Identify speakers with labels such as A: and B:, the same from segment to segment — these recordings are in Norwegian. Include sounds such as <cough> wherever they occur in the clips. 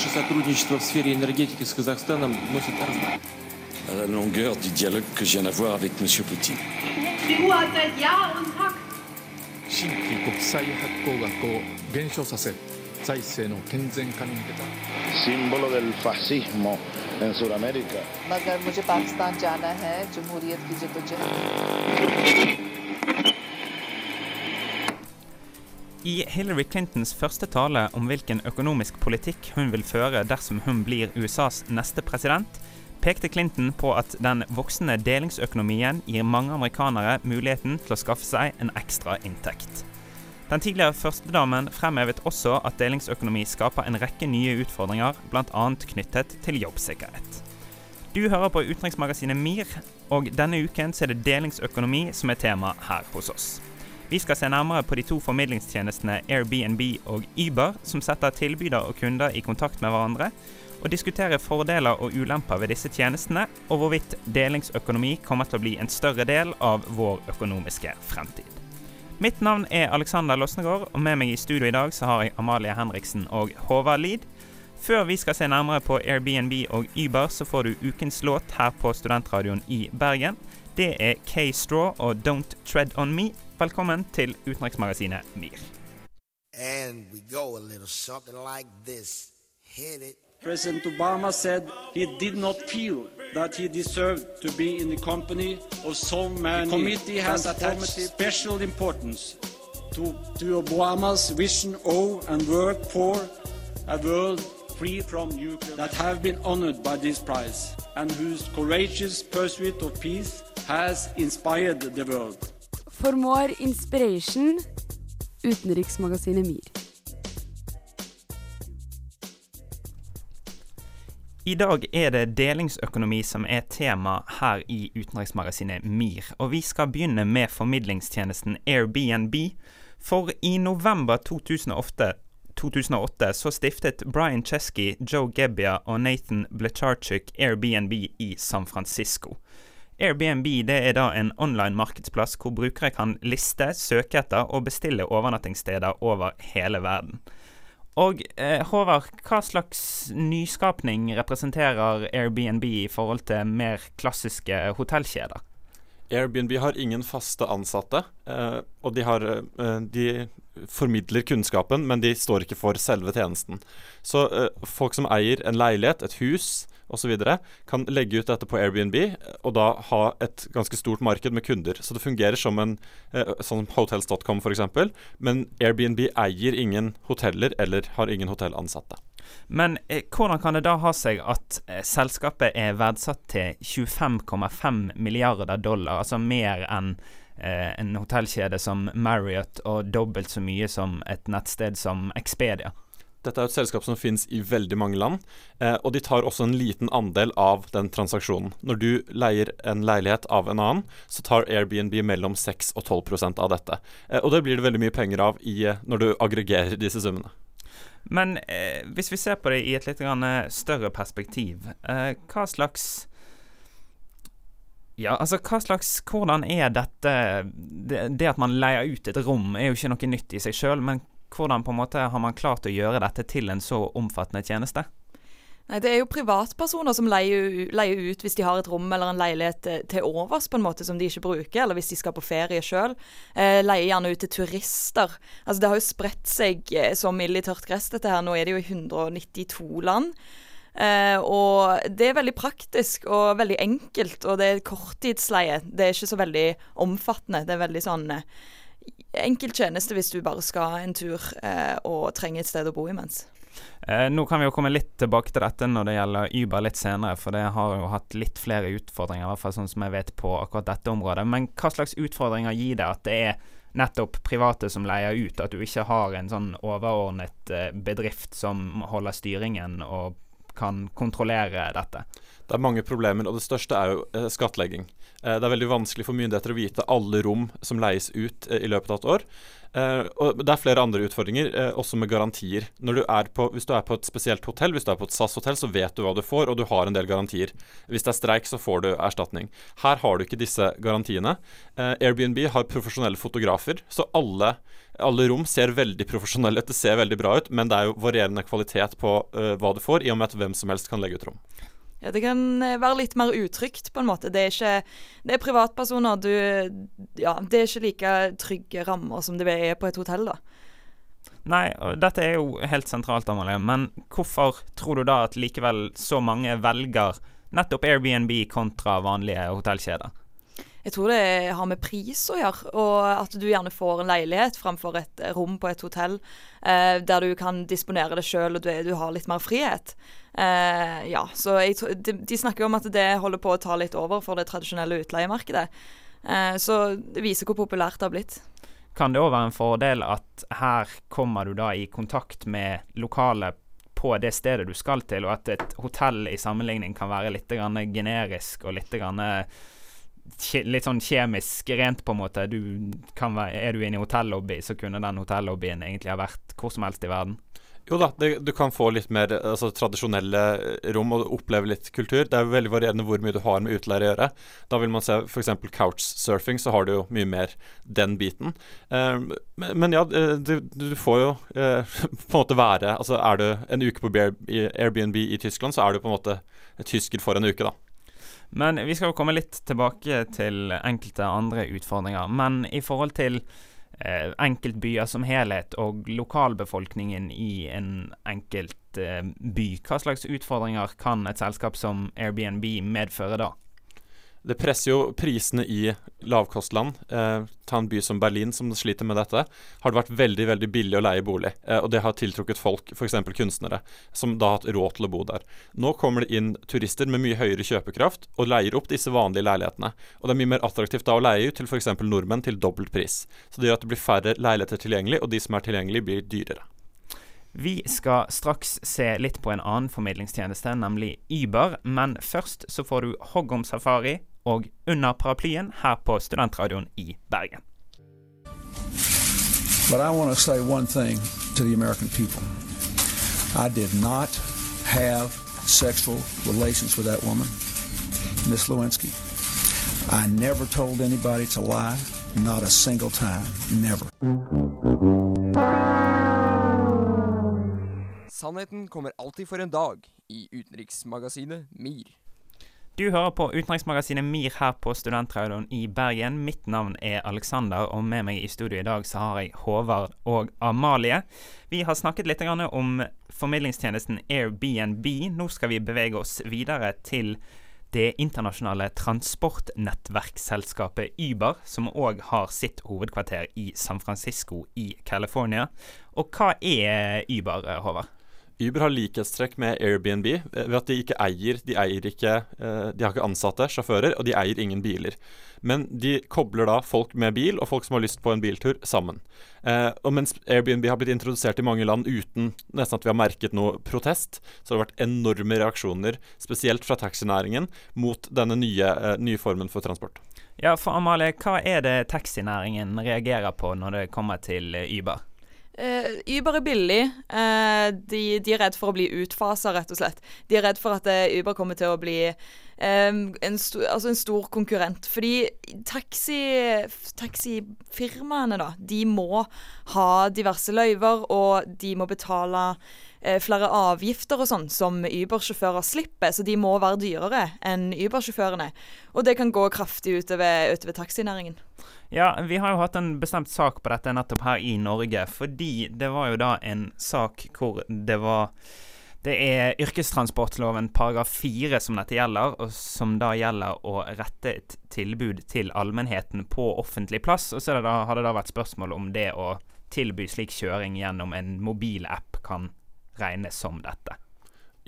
A: Наше сотрудничество в сфере
B: la longueur du dialogue que je viens d'avoir avec M. Poutine.
C: Símbolo del fascismo en
D: I Hillary Clintons første tale om hvilken økonomisk politikk hun vil føre dersom hun blir USAs neste president, pekte Clinton på at den voksende delingsøkonomien gir mange amerikanere muligheten til å skaffe seg en ekstra inntekt. Den tidligere førstedamen fremhevet også at delingsøkonomi skaper en rekke nye utfordringer, bl.a. knyttet til jobbsikkerhet. Du hører på utenriksmagasinet MIR, og denne uken er det delingsøkonomi som er tema her hos oss. Vi skal se nærmere på de to formidlingstjenestene Airbnb og Uber, som setter tilbyder og kunder i kontakt med hverandre, og diskutere fordeler og ulemper ved disse tjenestene, og hvorvidt delingsøkonomi kommer til å bli en større del av vår økonomiske fremtid. Mitt navn er Alexander Losnegård, og med meg i studio i dag så har jeg Amalie Henriksen og Håvard Lid. Før vi skal se nærmere på Airbnb og Uber, så får du ukens låt her på Studentradioen i Bergen. Det er K-Straw og Don't Tread On Me. Velkommen til utenriksmagasinet MIR.
E: And we go a little something like this.
F: President Obama said he did not feel that he deserved to be in the company of so many. The committee has attached special importance to, to Obama's vision of and work for a world free from nuclear that have been honored by this prize and whose courageous pursuit of peace has inspired the world.
G: For more inspiration, utenriksmagasinet MIR.
D: I dag er det delingsøkonomi som er tema her i utenriksmagasinet MIR. Og vi skal begynne med formidlingstjenesten Airbnb. For i november 2008, 2008 så stiftet Brian Chesky, Joe Gebbia og Nathan Blecharchuk Airbnb i San Francisco. Airbnb er da en online markedsplass hvor brukere kan liste, søke etter og bestille overnattingssteder over hele verden. Og eh, Håvard, hva slags nyskapning representerer Airbnb i forhold til mer klassiske hotellkjeder?
H: Airbnb har ingen faste ansatte, eh, og de, har, eh, de formidler kunnskapen, men de står ikke for selve tjenesten. Så folk som eier en leilighet, et hus osv., kan legge ut dette på Airbnb, og da ha et ganske stort marked med kunder. Så det fungerer som en eh, sånn hotels.com f.eks., men Airbnb eier ingen hoteller eller har ingen hotellansatte.
D: Men eh, hvordan kan det da ha seg at eh, selskapet er verdsatt til 25,5 milliarder dollar, altså mer enn eh, en hotellkjede som Marriott og dobbelt så mye som et nettsted som Expedia?
H: Dette er et selskap som finnes i veldig mange land, eh, og de tar også en liten andel av den transaksjonen. Når du leier en leilighet av en annen, så tar Airbnb mellom 6 og 12% av dette. Eh, og det blir det veldig mye penger av i, eh, når du aggregerer disse summene.
D: Men eh, hvis vi ser på det i et litt større perspektiv, eh, hva slags ja, altså hva slags Hvordan er dette det, det, at man leier ut et rom, er jo ikke noe nytt i seg sjøl, men hvordan på en måte har man klart å gjøre dette til en så omfattende tjeneste?
I: Nei, Det er jo privatpersoner som leier, leier, ut hvis de har et rom eller en leilighet til, til overs på en måte som de ikke bruker, eller hvis de skal på ferie sjøl. Eh, leier gjerne ut til turister. Altså Det har jo spredt seg eh, som ild i tørt gress, dette her. Nå er det jo i 192 land. Eh, og det er veldig praktisk og veldig enkelt, og det er korttidsleie. Det er ikke så veldig omfattende. Det er veldig sånn eh, enkel tjeneste hvis du bare skal en tur eh, og trenger et sted å bo imens.
D: Eh, nå kan vi jo komme litt tilbake til dette når det gjelder Uber litt senere, for det har jo hatt litt flere utfordringer, i hvert fall sånn som jeg vet på akkurat dette området. Men hva slags utfordringer gir det at det er nettopp private som leier ut, at du ikke har en sånn overordnet eh, bedrift som holder styringen og kan kontrollere dette?
H: Det er mange problemer, og det største er jo eh, skattlegging. Eh, det er veldig vanskelig for myndigheter å vite alle rom som leies ut eh, i løpet av et år. Og Det er flere andre utfordringer, også med garantier. Du på, hvis du er på et spesielt hotell, hvis du er på et SAS-hotell, så vet du hva du får, og du har en del garantier. Hvis det er streik, så får du erstatning. Her har du ikke disse garantiene. Airbnb har profesjonelle fotografer, så alle, alle rom ser veldig profesjonelle ut. Det ser veldig bra ut, men det er jo varierende kvalitet på uh, hva du får, i og med at hvem som helst kan legge ut rom.
I: Ja, Det kan eh, være litt mer utrygt, på en måte. Det er ikke Det er privatpersoner. Du Ja, det er ikke like trygge rammer som det er på et hotell, da.
D: Nei, dette er jo helt sentralt, Amalie, men hvorfor tror du da at likevel så mange velger nettopp Airbnb kontra vanlige hotellkjeder?
I: Jeg tror det har med pris å gjøre, og at du gjerne får en leilighet framfor et rom på et hotell eh, der du kan disponere det sjøl og du, du, har litt mer frihet. Eh, ja, så jeg, de, de, snakker jo om at det holder på å ta litt over for det tradisjonelle utleiemarkedet. Eh, så det viser hvor populært det har blitt.
D: Kan det òg være en fordel at her kommer du da i kontakt med lokale på det stedet du skal til, og at et hotell i sammenligning kan være litt generisk og litt litt sånn kjemisk rent, på en måte. Du være, er du inne i hotellobby, så kunne den hotellobbyen egentlig ha vært hvor som helst i verden.
H: Jo da, det, du kan få litt mer altså, tradisjonelle rom og oppleve litt kultur. Det er jo veldig varierende hvor mye du har med utleier å gjøre. Da vil man se f.eks. couchsurfing, så har du jo mye mer den biten. Uh, men, ja, du, du får jo uh, <laughs> på en måte være Altså er du en uke på Airbnb i Tyskland, så er du på en måte tysker for en uke, da.
D: Men vi skal jo komme litt tilbake til enkelte andre utfordringer. Men i forhold til eh, enkeltbyer som helhet og lokalbefolkningen i en enkelt eh, by, hva slags utfordringer kan et selskap som Airbnb medføre da?
H: Det presser jo prisene i lavkostland. Eh, ta en by som Berlin, som sliter med dette. Har det vært veldig veldig billig å leie bolig. Eh, og det har tiltrukket folk, f.eks. kunstnere, som da har hatt råd til å bo der. Nå kommer det inn turister med mye høyere kjøpekraft og leier opp disse vanlige leilighetene. Og det er mye mer attraktivt da å leie ut til f.eks. nordmenn til dobbelt pris. Så det gjør at det blir færre leiligheter tilgjengelig, og de som er tilgjengelige, blir dyrere.
D: Vi skal straks se litt på en annen formidlingstjeneste, nemlig Uber. Men først så får du Hoggom Safari og Under paraplyen her på Studentradioen i Bergen.
J: But I want to say one thing to the American people. I did not have sexual relations with that woman, Miss Lewinsky. I never told anybody to lie, not a single time, never.
K: Sannheten kommer alltid for en dag i utenriksmagasinet MIR.
D: Du hører på utenriksmagasinet MIR her på Studentradioen i Bergen. Mitt navn er Alexander, og med meg i studio i dag så har jeg Håvard og Amalie. Vi har snakket litt om formidlingstjenesten Airbnb. Nå skal vi bevege oss videre til det internasjonale transportnettverksselskapet Uber, som òg har sitt hovedkvarter i San Francisco i California. Og hva er Uber, Håvard?
H: Uber har likhetstrekk med Airbnb eh, ved at de ikke eier De eier ikke eh, De har ikke ansatte, sjåfører, og de eier ingen biler. Men de kobler da folk med bil og folk som har lyst på en biltur, sammen. Eh, og mens Airbnb har blitt introdusert i mange land uten nesten at vi har merket noe protest, så har det vært enorme reaksjoner, spesielt fra taxinæringen, mot denne nye, nye formen for transport.
D: Ja, for Amalie, hva er det taxinæringen reagerer på når det kommer til Uber?
I: Uh, Uber er billig. Uh, de, de, er redd for å bli utfasa, rett og slett. De er redd for at uh, Uber kommer til å bli um, en, sto, altså en, stor konkurrent. Fordi taxi, taxifirmaene, da, de må ha diverse løyver, og de må betale flere avgifter og sånn som Uber-sjåfører slipper, så de må være dyrere enn Uber-sjåførene. Og det kan gå kraftig utover, utover taxinæringen.
D: Ja, vi har jo hatt en bestemt sak på dette nettopp her i Norge, fordi det var jo da en sak hvor det var det er yrkestransportloven paragraf fire som dette gjelder, og som da gjelder å rette et tilbud til allmennheten på offentlig plass. Og så det har det da vært spørsmål om det å tilby slik kjøring gjennom en mobilapp kan regnes som dette.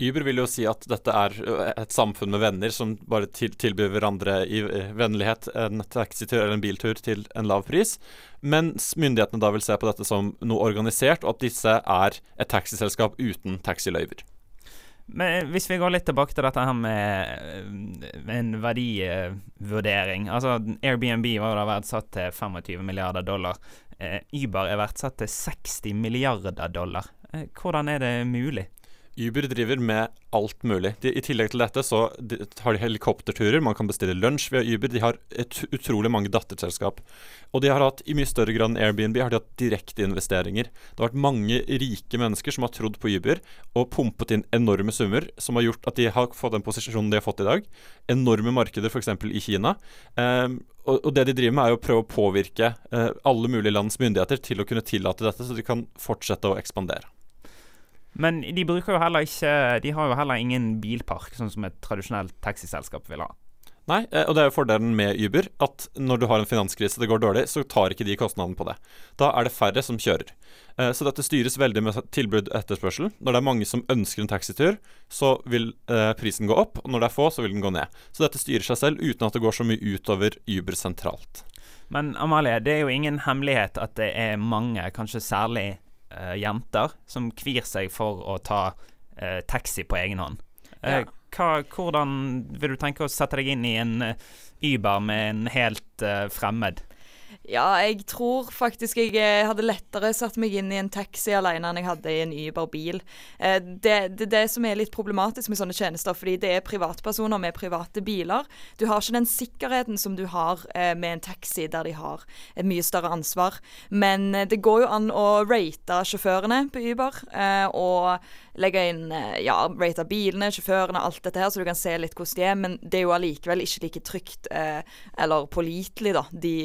H: Uber vil jo si at dette er et samfunn med venner som bare til, tilbyr hverandre i vennlighet en taxitur eller en biltur til en lav pris, mens myndighetene da vil se på dette som noe organisert, og at disse er et taxiselskap uten taxiløyver.
D: Men hvis vi går litt tilbake til dette her med en verdivurdering. Altså Airbnb var jo da verdsatt til 25 milliarder dollar. eh, Uber er verdsatt til 60 milliarder dollar. Eh, hvordan er det mulig?
H: Uber driver med alt mulig. De, I tillegg til dette så de, har de helikopterturer, man kan bestille lunsj via Uber. De har et utrolig mange datterselskap. Og de har hatt, i mye større grad enn Airbnb, har de hatt direkteinvesteringer. Det har vært mange rike mennesker som har trodd på Uber og pumpet inn enorme summer, som har gjort at de har fått den posisjonen de har fått i dag. Enorme markeder, f.eks. i Kina. Um, og, det de driver med, er å prøve å påvirke uh, alle mulige lands myndigheter til å kunne tillate dette, så de kan fortsette å ekspandere.
D: Men de bruker jo heller ikke De har jo heller ingen bilpark, sånn som et tradisjonelt taxiselskap vil ha.
H: Nei, eh, og det er jo fordelen med Uber, at når du har en finanskrise det går dårlig, så tar ikke de kostnaden på det. Da er det færre som kjører. Eh, så dette styres veldig med tilbud og etterspørsel. Når det er mange som ønsker en taxitur, så vil eh, prisen gå opp, og når det er få, så vil den gå ned. Så dette styrer seg selv uten at det går så mye utover Uber sentralt.
D: Men Amalie, det er jo ingen hemmelighet at det er mange, kanskje særlig uh, jenter som kvir seg for å ta uh, taxi på egen hånd. Uh, ja. hva, hvordan vil du tenke å sette deg inn i en Uber med en helt fremmed?
I: Ja, jeg tror faktisk jeg eh, hadde lettere satt meg inn i en taxi alene enn jeg hadde i en Uber-bil. Eh, det det, det, som er litt problematisk med sånne tjenester, fordi det er privatpersoner med private biler. Du har ikke den sikkerheten som du har eh, med en taxi, der de har et mye større ansvar. Men det går jo an å rate sjåførene på Uber, og legge inn ja, rate av bilene, sjåførene, alt dette her, så du kan se litt hvordan de er. Men det er jo allikevel ikke like trygt eller pålitelig, da. De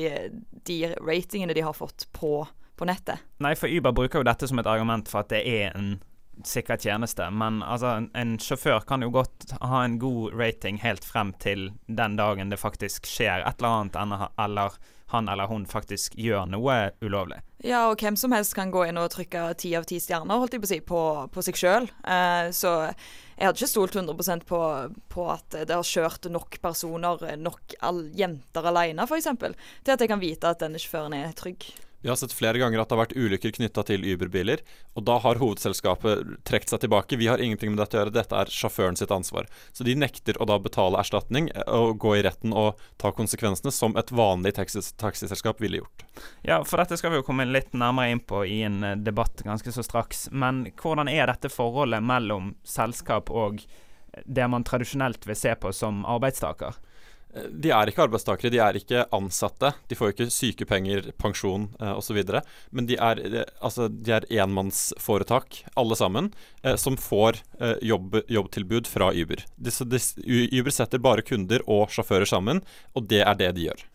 I: de ratingene de har fått på, på nettet.
D: Nei, for Uber bruker jo dette som et argument for at det er en sikker tjeneste. Men altså, en, sjåfør kan jo godt ha en god rating helt frem til den dagen det faktisk skjer et eller annet, eller han eller hun faktisk gjør noe ulovlig.
I: Ja, og hvem som helst kan gå inn og trykke ti av ti stjerner holdt jeg på å si, på, på seg sjøl. Eh, så jeg hadde ikke stolt 100% på, på at det har kjørt nok personer, nok all, jenter alene f.eks., til at jeg kan vite at denne sjåføren er trygg.
H: Vi har sett flere ganger at det har vært ulykker knytta til Uber-biler, og da har hovedselskapet trukket seg tilbake. Vi har ingenting med dette å gjøre, dette er sjåføren sitt ansvar. Så de nekter å da betale erstatning eh, og gå i retten og ta konsekvensene, som et vanlig taxiselskap ville gjort.
D: Ja, for dette skal vi jo komme litt nærmere inn på i en eh, debatt ganske så straks. Men hvordan er dette forholdet mellom selskap og det man tradisjonelt vil se på som arbeidstaker?
H: De er ikke arbeidstakere, de er ikke ansatte. De får ikke sykepenger, pensjon eh, osv. Men de er, eh, altså, de er enmannsforetak, alle sammen, eh, som får eh, jobb, jobbtilbud fra Uber. Disse, disse, Uber setter bare kunder og sjåfører sammen, og det er det de gjør.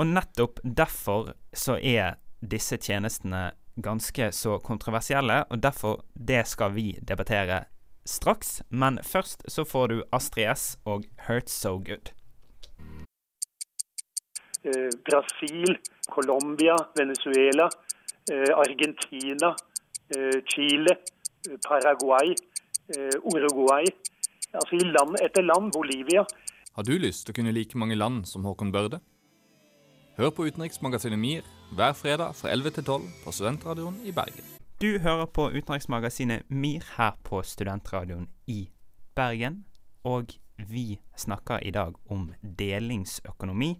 D: Og nettopp derfor så er disse tjenestene ganske så kontroversielle, og derfor det skal vi debattere straks. Men først så får du Astrid S og Hurt So Good.
L: Eh, Brasil, Colombia, Venezuela, eh, Argentina, eh, Chile, Paraguay, Uruguay. Altså i land etter land. Bolivia.
M: Har du lyst til å kunne like mange land som Håkon Børde? Hør på Utenriksmagasinet MIR hver fredag fra 11 til 12 på Studentradioen i Bergen.
D: Du hører på Utenriksmagasinet MIR her på Studentradioen i Bergen. Og vi snakker i dag om delingsøkonomi.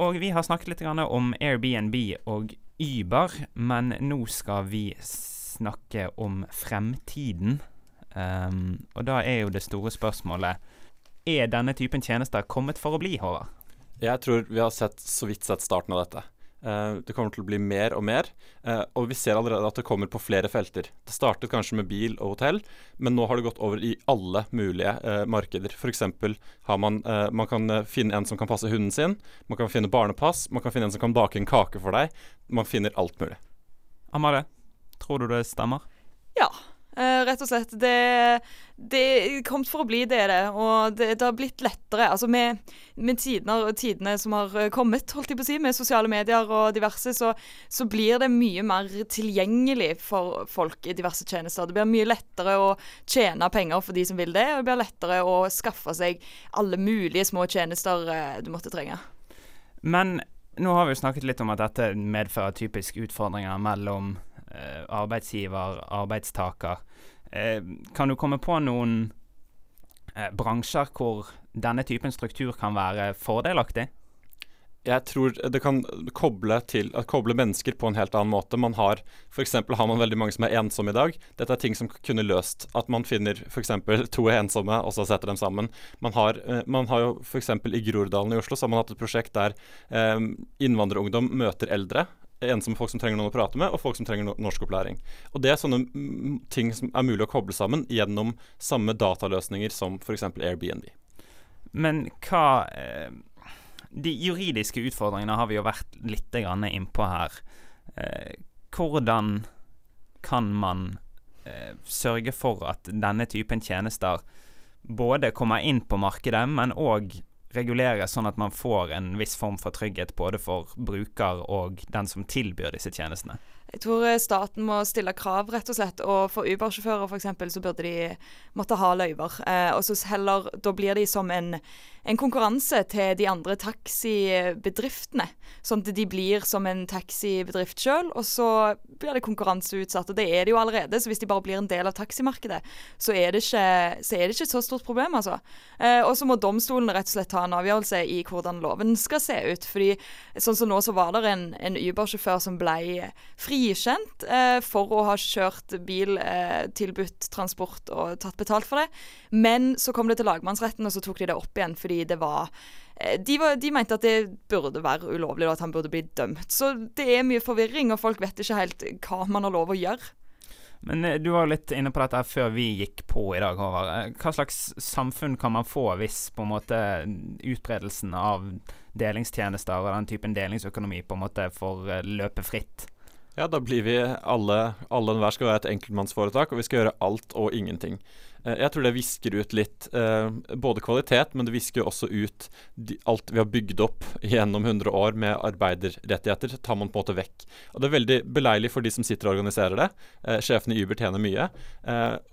D: Og vi har snakket litt om Airbnb og Uber, men nå skal vi snakke om fremtiden. Um, og da er jo det store spørsmålet Er denne typen tjenester kommet for å bli, Håvard?
H: Jeg tror vi har sett så vidt sett starten av dette. Uh, det kommer til å bli mer og mer, uh, og vi ser allerede at det kommer på flere felter. Det startet kanskje med bil og hotell, men nå har det gått over i alle mulige uh, markeder. F.eks. har man Man kan finne en som kan passe hunden sin, man kan finne barnepass, man kan finne en som kan bake en kake for deg. Man finner alt mulig.
D: Amare, tror du det stemmer?
I: Ja. Uh, rett og slett. Det, det kommet for å bli, det er det. Og det, det har blitt lettere. Altså med, med tidene, tidene, som har eh, kommet, holdt jeg på å si, med sosiale medier og diverse, så, så, blir det mye mer tilgjengelig for folk i diverse tjenester. Det blir mye lettere å tjene penger for de som vil det, og det blir lettere å skaffe seg alle mulige små tjenester uh, du måtte trenge.
D: Men nå har vi jo snakket litt om at dette medfører typisk utfordringer mellom Eh, arbeidsgiver, arbeidstaker. Eh, kan du komme på noen eh, bransjer hvor denne typen struktur kan være fordelaktig?
H: jeg tror det kan koble, til, koble mennesker på en helt annen måte. Man har F.eks. har man veldig mange som er ensomme i dag. Dette er ting som kunne løst. At man finner f.eks. to ensomme, og så setter dem sammen. Man har, eh, man har jo f.eks. i Groruddalen i Oslo så har man hatt et prosjekt der eh, innvandrerungdom møter eldre. Ensomme folk som trenger noen å prate med, og folk som trenger no norskopplæring. Og Det er sånne ting som er mulig å koble sammen gjennom samme dataløsninger som f.eks. Airbnb.
D: Men hva eh de juridiske utfordringene har vi jo vært litt innpå her. Eh, hvordan kan man eh, sørge for at denne typen tjenester både kommer inn på markedet, men òg reguleres sånn at man får en viss form for trygghet både for bruker og den som tilbyr disse tjenestene?
I: Jeg tror eh, staten må stille krav, rett og slett. Og for Uber-sjåfører f.eks. så burde de måtte ha løyver. Eh, og så heller, Da blir de som en, en, konkurranse til de andre taxibedriftene. Sånn at de blir som en taxibedrift sjøl, og så blir det konkurranseutsatt. Og det er det jo allerede, så hvis de bare blir en del av taximarkedet, så er det ikke så, det ikke så stort problem, altså. Eh, og så må domstolene rett og slett ta en avgjørelse i hvordan loven skal se ut. fordi sånn som nå så var det en, en Uber-sjåfør som ble fri frikjent eh, for å ha kjørt bil, eh, tilbudt transport og tatt betalt for det. Men så kom det til lagmannsretten, og så tok de det opp igjen fordi det var eh, de, var, de, mente at det burde være ulovlig, og at han burde bli dømt. Så det er mye forvirring, og folk vet ikke helt hva man har lov å gjøre.
D: Men du var litt inne på dette før vi gikk på i dag, Håvard. Hva slags samfunn kan man få hvis på en måte utbredelsen av delingstjenester og den typen delingsøkonomi på en måte får løpe fritt?
H: Ja, da blir vi alle Alle enhver skal være et enkeltmannsforetak, og vi skal gjøre alt og ingenting. Eh, jeg tror det visker ut litt eh, både kvalitet, men det visker også ut alt vi har bygd opp gjennom 100 år med arbeiderrettigheter, tar man på en måte vekk. Og Det er veldig beleilig for de som sitter og organiserer det. Eh, sjefene i Uber tjener mye.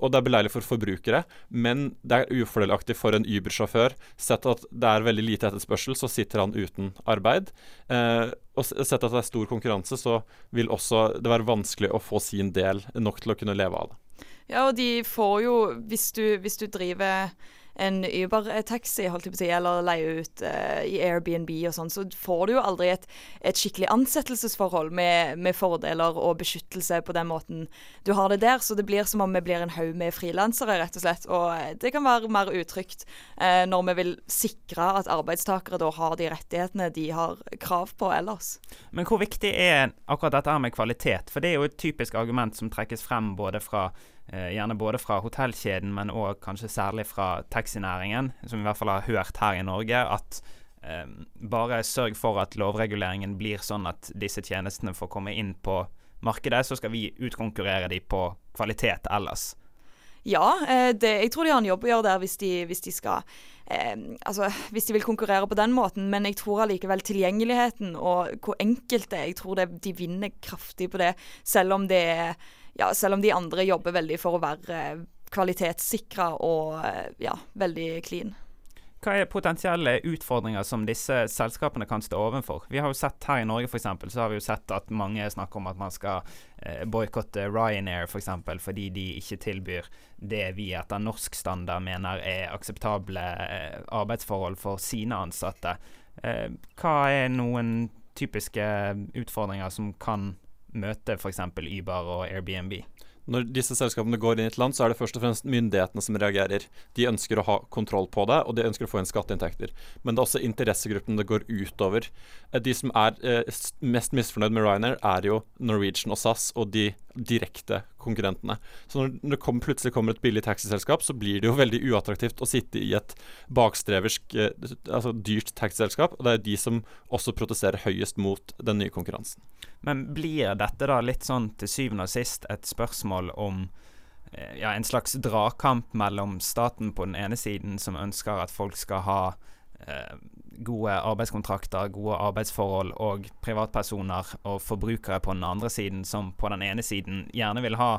H: Og det er beleilig for forbrukere, men det er ufordelaktig for en Uber-sjåfør. Sett at det er veldig lite etterspørsel, så sitter han uten arbeid. Og sett at det er stor konkurranse, så vil også det være vanskelig å få sin del nok til å kunne leve av det.
I: Ja, og de får jo, hvis du, hvis du driver en Uber-taxi, eller leie ut uh, i Airbnb og sånn, så får du jo aldri et, et skikkelig ansettelsesforhold med, med, fordeler og beskyttelse på den måten du har det der. Så det blir som om vi blir en haug med frilansere, rett og slett. Og eh, det kan være mer utrygt uh, når vi vil sikre at arbeidstakere da har de rettighetene de har krav på ellers.
D: Men hvor viktig er akkurat dette med kvalitet? For det er jo et typisk argument som trekkes frem både fra gjerne både fra hotellkjeden, men òg kanskje særlig fra taxinæringen, som vi i hvert fall har hørt her i Norge, at eh, bare sørg for at lovreguleringen blir sånn at disse tjenestene får komme inn på markedet, så skal vi utkonkurrere de på kvalitet ellers.
I: Ja, eh, det, jeg tror de har en jobb å gjøre der hvis de, hvis de skal eh, Altså hvis de vil konkurrere på den måten, men jeg tror allikevel tilgjengeligheten og hvor enkelt det er, jeg tror det, de vinner kraftig på det, selv om det er ja, selv om de andre jobber veldig for å være eh, kvalitetssikra og eh, ja, veldig clean.
D: Hva er potensielle utfordringer som disse selskapene kan stå overfor? Vi har jo sett her i Norge for eksempel, så har vi jo sett at mange snakker om at man skal eh, boikotte Ryanair. For eksempel, fordi de ikke tilbyr det vi etter norsk standard mener er akseptable eh, arbeidsforhold for sine ansatte. Hva er noen typiske utfordringer som kan møte f.eks. Uber og Airbnb?
H: Når disse selskapene går inn i et land, så er det først og fremst myndighetene som reagerer. De ønsker å ha kontroll på det, og de ønsker å få inn skatteinntekter. Men det er også interessegruppene det går utover. Eh, de som er eh, mest misfornøyd med Ryanair, er jo Norwegian og SAS og de direkte konkurrentene. Så når det kom, plutselig kommer et billig taxiselskap, så blir det jo veldig uattraktivt å sitte i et bakstreversk, eh, altså dyrt taxiselskap. Og det er de som også protesterer høyest mot den nye konkurransen.
D: Men blir dette da litt sånn til syvende og sist et spørsmål om eh, ja, en slags dragkamp mellom staten på den ene siden, som ønsker at folk skal ha eh, gode arbeidskontrakter, gode arbeidsforhold, og privatpersoner og forbrukere på den andre siden, som på den ene siden gjerne vil ha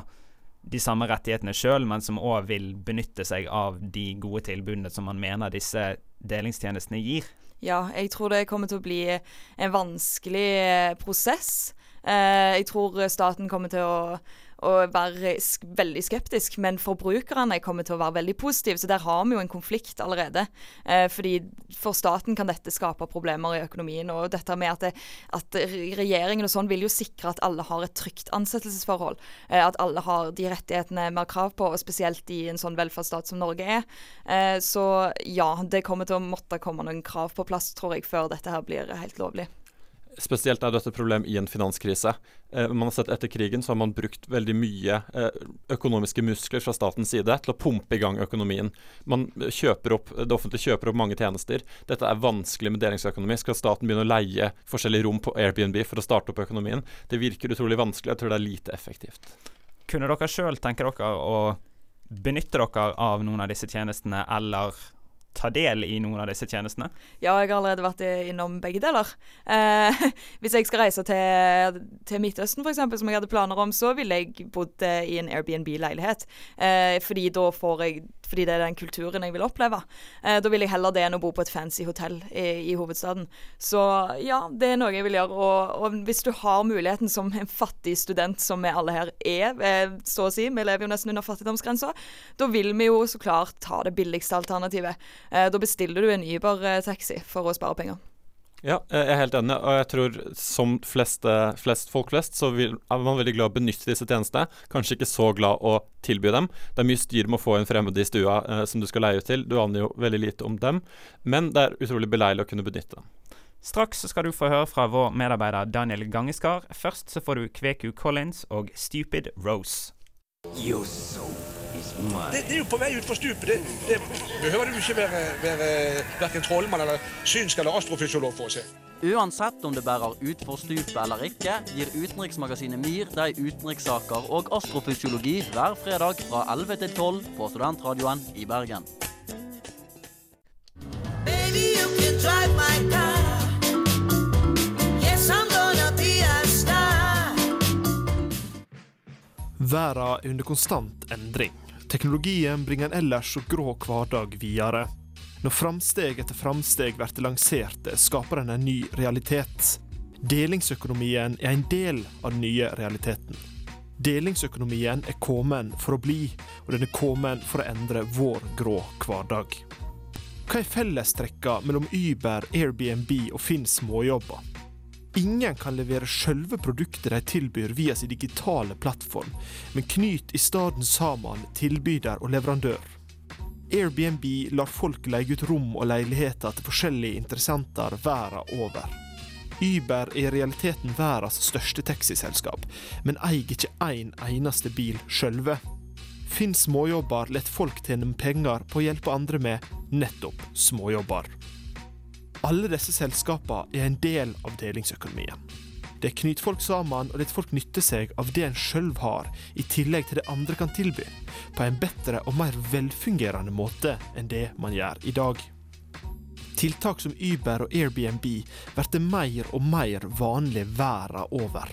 D: de samme rettighetene sjøl, men som òg vil benytte seg av de gode tilbudene som man mener disse delingstjenestene gir.
I: Ja, jeg tror det kommer til å bli en vanskelig eh, prosess. Eh, jeg tror staten kommer til å, å være sk veldig skeptisk, men forbrukerne kommer til å være veldig positive. Så der har vi jo en konflikt allerede. Eh, fordi for staten kan dette skape problemer i økonomien. Og dette med at, det, at regjeringen og sånn vil jo sikre at alle har et trygt ansettelsesforhold. Eh, at alle har de rettighetene vi har krav på, og spesielt i en sånn velferdsstat som Norge er. Eh, så ja, det kommer til å måtte komme noen krav på plass, tror jeg, før dette her blir helt lovlig.
H: Spesielt er dette et problem i en finanskrise. Eh, man har sett Etter krigen så har man brukt veldig mye eh, økonomiske muskler fra statens side til å pumpe i gang økonomien. Man kjøper opp, Det offentlige kjøper opp mange tjenester. Dette er vanskelig med delingsøkonomi. Skal staten begynne å leie forskjellige rom på Airbnb for å starte opp økonomien? Det virker utrolig vanskelig. Jeg tror det er lite effektivt.
D: Kunne dere sjøl tenke dere å benytte dere av noen av disse tjenestene, eller ta del i noen av disse tjenestene?
I: Ja, jeg har allerede vært innom begge deler. Eh, <laughs> hvis jeg skal reise til, til Midtøsten f.eks., som jeg hadde planer om, så ville jeg bodd eh, i en Airbnb-leilighet. Eh, fordi da får jeg fordi det er den kulturen jeg vil oppleve. Eh, da vil jeg heller det enn å bo på et fancy hotell i, i, hovedstaden. Så ja, det er noe jeg vil gjøre. Og, og, hvis du har muligheten som en fattig student, som vi alle her er, eh, så å si, vi lever jo nesten under fattigdomsgrensa, da vil vi jo så klart ta det billigste alternativet. Eh, da bestiller du en Uber-taxi for å spare penger.
H: Ja, jeg er helt enig. Og jeg tror som fleste, flest folk flest, så vil, er man veldig glad å benytte disse tjenestene. Kanskje ikke så glad å tilby dem. Det er mye styr med å få en fremmed i stua eh, som du skal leie ut til. Du aner jo veldig lite om dem. Men det er utrolig beleilig å kunne benytte dem.
D: Straks skal du få høre fra vår medarbeider Daniel Gangeskar. Først så får du Kveku Collins og Stupid Rose.
N: You're so det, det, er jo på vei utfor stupet. Det, det behøver du ikke være, være verken trollmann eller synsk eller astrofysiolog for å se.
O: Uansett om det bærer utfor stupet eller ikke, gir utenriksmagasinet MIR deg utenrikssaker og astrofysiologi hver fredag fra 11 til 12 på Studentradioen i Bergen. Baby, you can drive my car.
P: Verden er under konstant endring. Teknologien bringer en ellers så grå hverdag videre. Når framsteg etter framsteg blir lanserte, skaper en en ny realitet. Delingsøkonomien er en del av den nye realiteten. Delingsøkonomien er kommet for å bli, og den er kommet for å endre vår grå hverdag. Hva er fellestrekka mellom Uber, Airbnb og Finn småjobber? Ingen kan levere selve produktet de tilbyr via sin digitale plattform, men knyt i stedet sammen tilbyder og leverandør. Airbnb lar folk leie ut rom og leiligheter til forskjellige interessenter verden over. Uber er i realiteten verdens største taxiselskap, men eier ikke én en eneste bil sjølve. Finn småjobber lar folk tjene penger på å hjelpe andre med nettopp småjobber. Alle disse selskapene er en del av delingsøkonomien. Det knyter folk sammen, og det folk nytter seg av det en sjøl har, i tillegg til det andre kan tilby, på en bedre og mer velfungerende måte enn det man gjør i dag. Tiltak som Uber og Airbnb blir mer og mer vanlig verden over.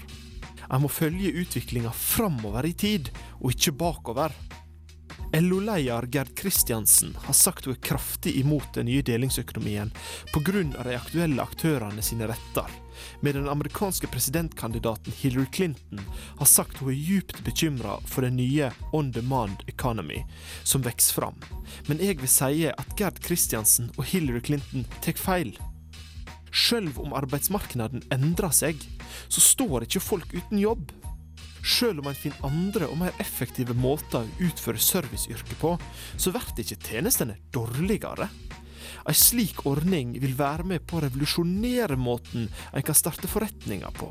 P: En må følge utviklinga framover i tid, og ikke bakover. LO-leder Gerd Kristiansen har sagt hun er kraftig imot den nye delingsøkonomien pga. de aktuelle aktørene sine retter, med den amerikanske presidentkandidaten Hillary Clinton har sagt hun er djupt bekymra for den nye on demand economy som vokser fram. Men jeg vil si at Gerd Kristiansen og Hillary Clinton tar feil. Sjøl om arbeidsmarkedet endrer seg, så står ikke folk uten jobb. Sjøl om en finner andre og mer effektive måter å utføre serviceyrket på, så blir ikke tjenestene dårligere. En slik ordning vil være med på å revolusjonere måten en kan starte forretninger på,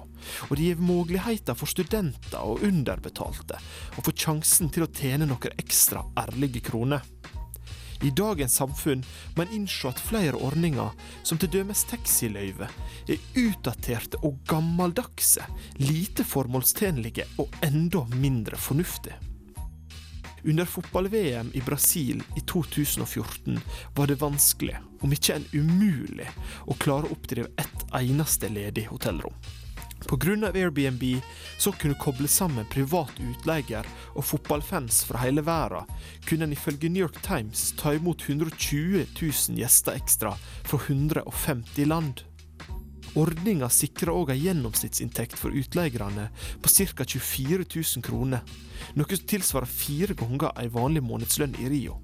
P: og det gir muligheter for studenter og underbetalte å få sjansen til å tjene noen ekstra ærlige kroner. I dagens samfunn må en innse at flere ordninger, som dømes taxiløyve, er utdaterte og gammeldagse, lite formålstjenlige og enda mindre fornuftige. Under fotball-VM i Brasil i 2014 var det vanskelig, om ikke en umulig, å klare å oppdrive ett eneste ledig hotellrom. Pga. Airbnb så kunne koble sammen privat utleier og fotballfans fra hele verden, kunne en ifølge New York Times ta imot 120 000 gjester ekstra fra 150 land. Ordninga sikrer òg ei gjennomsnittsinntekt for utleierne på ca. 24 000 kroner, noe som tilsvarer fire ganger ei vanlig månedslønn i Rio.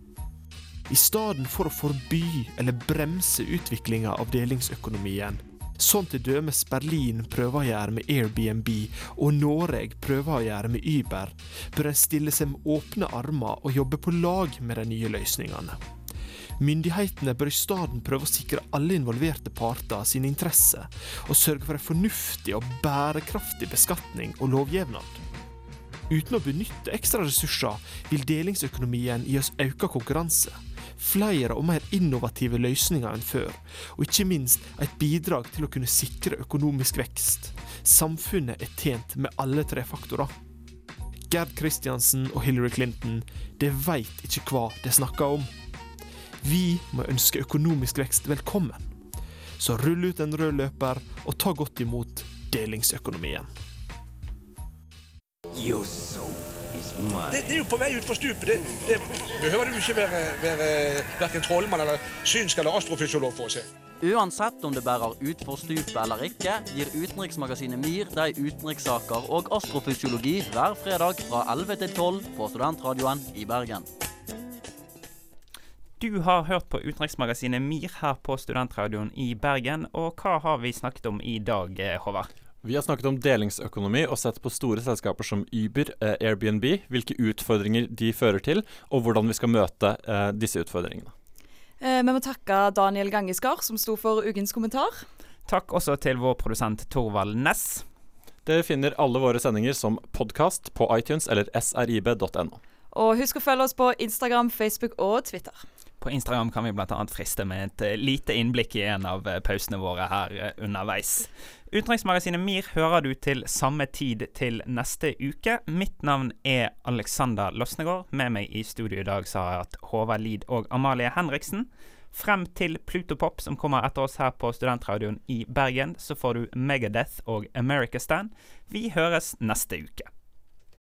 P: I stedet for å forby eller bremse utviklinga av delingsøkonomien, sånn til dømes Berlin prøver å gjøre med Airbnb og Norge prøver å gjøre med Uber, bør en stille seg med åpne armer og jobbe på lag med de nye løsningene. Myndighetene bør i stedet prøve å sikre alle involverte parter sine interesser, og sørge for en fornuftig og bærekraftig beskatning og lovgivnad. Uten å benytte ekstra ressurser vil delingsøkonomien gi oss økt konkurranse, flere og mer innovative løsninger enn før, og ikke minst et bidrag til å kunne sikre økonomisk vekst. Samfunnet er tjent med alle tre faktorer. Gerd Kristiansen og Hillary Clinton, de veit ikke hva de snakker om. Vi må ønske økonomisk vekst velkommen. Så rull ut en rød løper og ta godt imot delingsøkonomien.
N: Det, det er jo på vei utfor stupet. Det, det behøver du ikke være, være verken trollmann eller synsk eller astrofysiolog for å se.
O: Uansett om det bærer utfor stupet eller ikke, gir utenriksmagasinet MIR deg utenrikssaker og astrofysiologi hver fredag fra 11 til 12 på Studentradioen i Bergen.
D: Du har hørt på utenriksmagasinet MIR her på Studentradioen i Bergen. Og hva har vi snakket om i dag, eh, Håvard?
H: Vi har snakket om delingsøkonomi og sett på store selskaper som Uber, eh, Airbnb, hvilke utfordringer de fører til, og hvordan vi skal møte eh, disse utfordringene.
I: Eh, vi må takke Daniel Gangeskar, som sto for ukens kommentar.
D: Takk også til vår produsent Torvald Ness.
H: Dere finner alle våre sendinger som podkast på iTunes eller srib.no.
I: Og husk å følge oss på Instagram, Facebook og Twitter.
D: På Instagram kan vi bl.a. friste med et eh, lite innblikk i en av eh, pausene våre her eh, underveis. Utenriksmagasinet MIR hører du til samme tid til neste uke. Mitt navn er Alexander Losnegård. Med meg i studio i dag så har jeg hatt Håvard Lid og Amalie Henriksen. Frem til Plutopop, som kommer etter oss her på Studentradioen i Bergen, så får du Megadeth og America Stand. Vi høres neste uke.